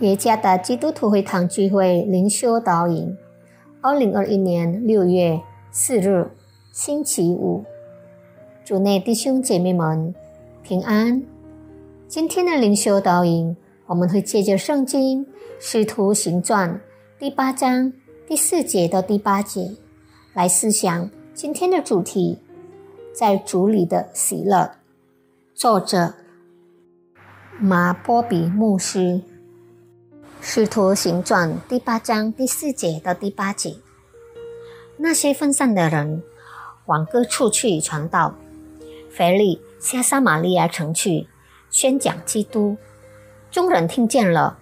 耶加达基督徒会堂聚会灵修导引，二零二一年六月四日，星期五，主内弟兄姐妹们平安。今天的灵修导引，我们会借着圣经《使徒行传》第八章第四节到第八节来思想今天的主题：在主里的喜乐。作者马波比牧师。使徒行传第八章第四节到第八节，那些分散的人往各处去传道。腓力下撒玛利亚城去宣讲基督，众人听见了，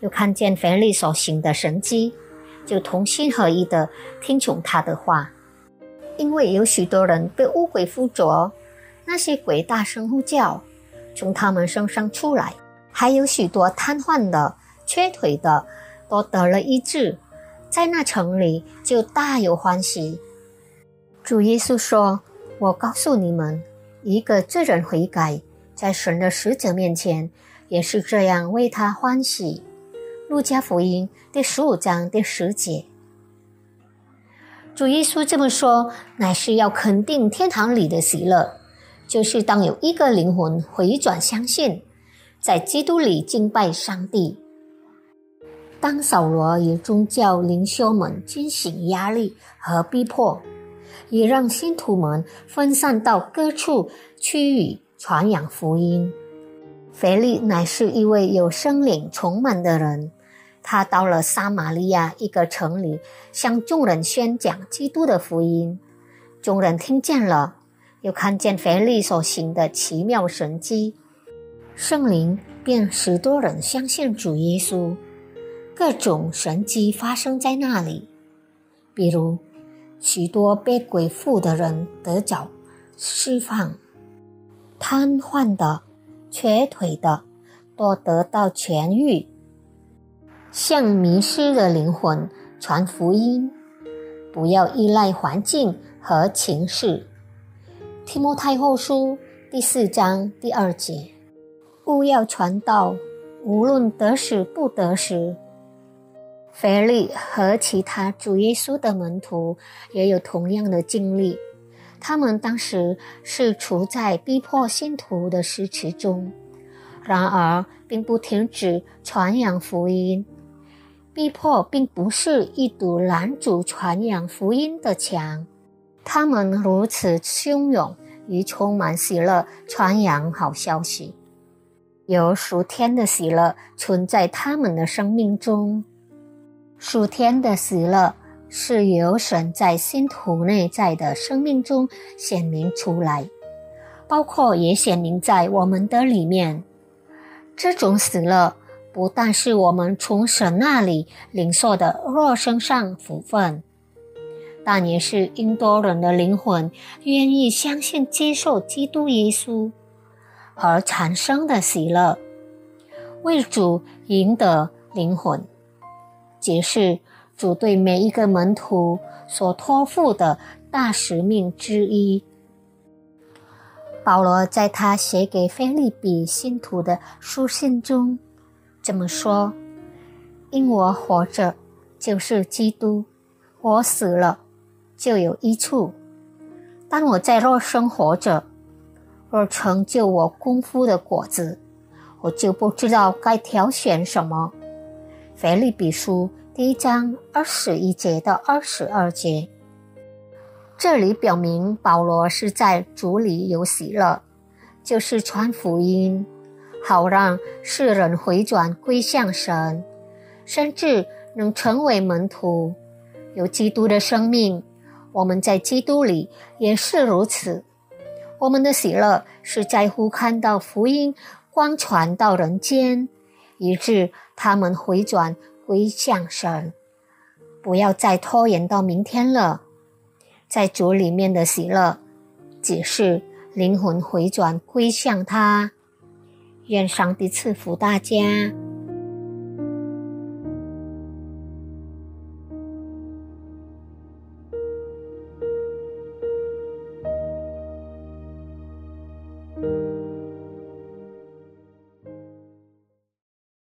又看见腓力所行的神迹，就同心合意的听从他的话。因为有许多人被污鬼附着，那些鬼大声呼叫，从他们身上出来，还有许多瘫痪的。缺腿的都得了医治，在那城里就大有欢喜。主耶稣说：“我告诉你们，一个罪人悔改，在神的使者面前也是这样为他欢喜。”路加福音第十五章第十节。主耶稣这么说，乃是要肯定天堂里的喜乐，就是当有一个灵魂回转相信，在基督里敬拜上帝。当扫罗与宗教领袖们进行压力和逼迫，也让信徒们分散到各处区域传扬福音。腓力乃是一位有生灵充满的人，他到了撒玛利亚一个城里，向众人宣讲基督的福音。众人听见了，又看见腓力所行的奇妙神迹，圣灵便使多人相信主耶稣。各种神迹发生在那里，比如许多被鬼附的人得着释放，瘫痪的、瘸腿的都得到痊愈，向迷失的灵魂传福音，不要依赖环境和情势。提摩太后书第四章第二节，勿要传道，无论得时不得时。腓力和其他主耶稣的门徒也有同样的经历，他们当时是处在逼迫信徒的时期中，然而并不停止传扬福音。逼迫并不是一堵拦阻传扬福音的墙，他们如此汹涌与充满喜乐传扬好消息，有属天的喜乐存在他们的生命中。属天的喜乐是由神在信徒内在的生命中显明出来，包括也显明在我们的里面。这种喜乐不但是我们从神那里领受的肉身上福分，但也是因多人的灵魂愿意相信接受基督耶稣而产生的喜乐，为主赢得灵魂。也是主对每一个门徒所托付的大使命之一。保罗在他写给菲利比信徒的书信中这么说：“因我活着，就是基督；我死了，就有一处。当我在若生活着，若成就我功夫的果子，我就不知道该挑选什么。”腓立比书第一章二十一节到二十二节，这里表明保罗是在主里有喜乐，就是传福音，好让世人回转归向神，甚至能成为门徒，有基督的生命。我们在基督里也是如此。我们的喜乐是在乎看到福音光传到人间。以致他们回转归向神，不要再拖延到明天了。在主里面的喜乐，只是灵魂回转归向他。愿上帝赐福大家。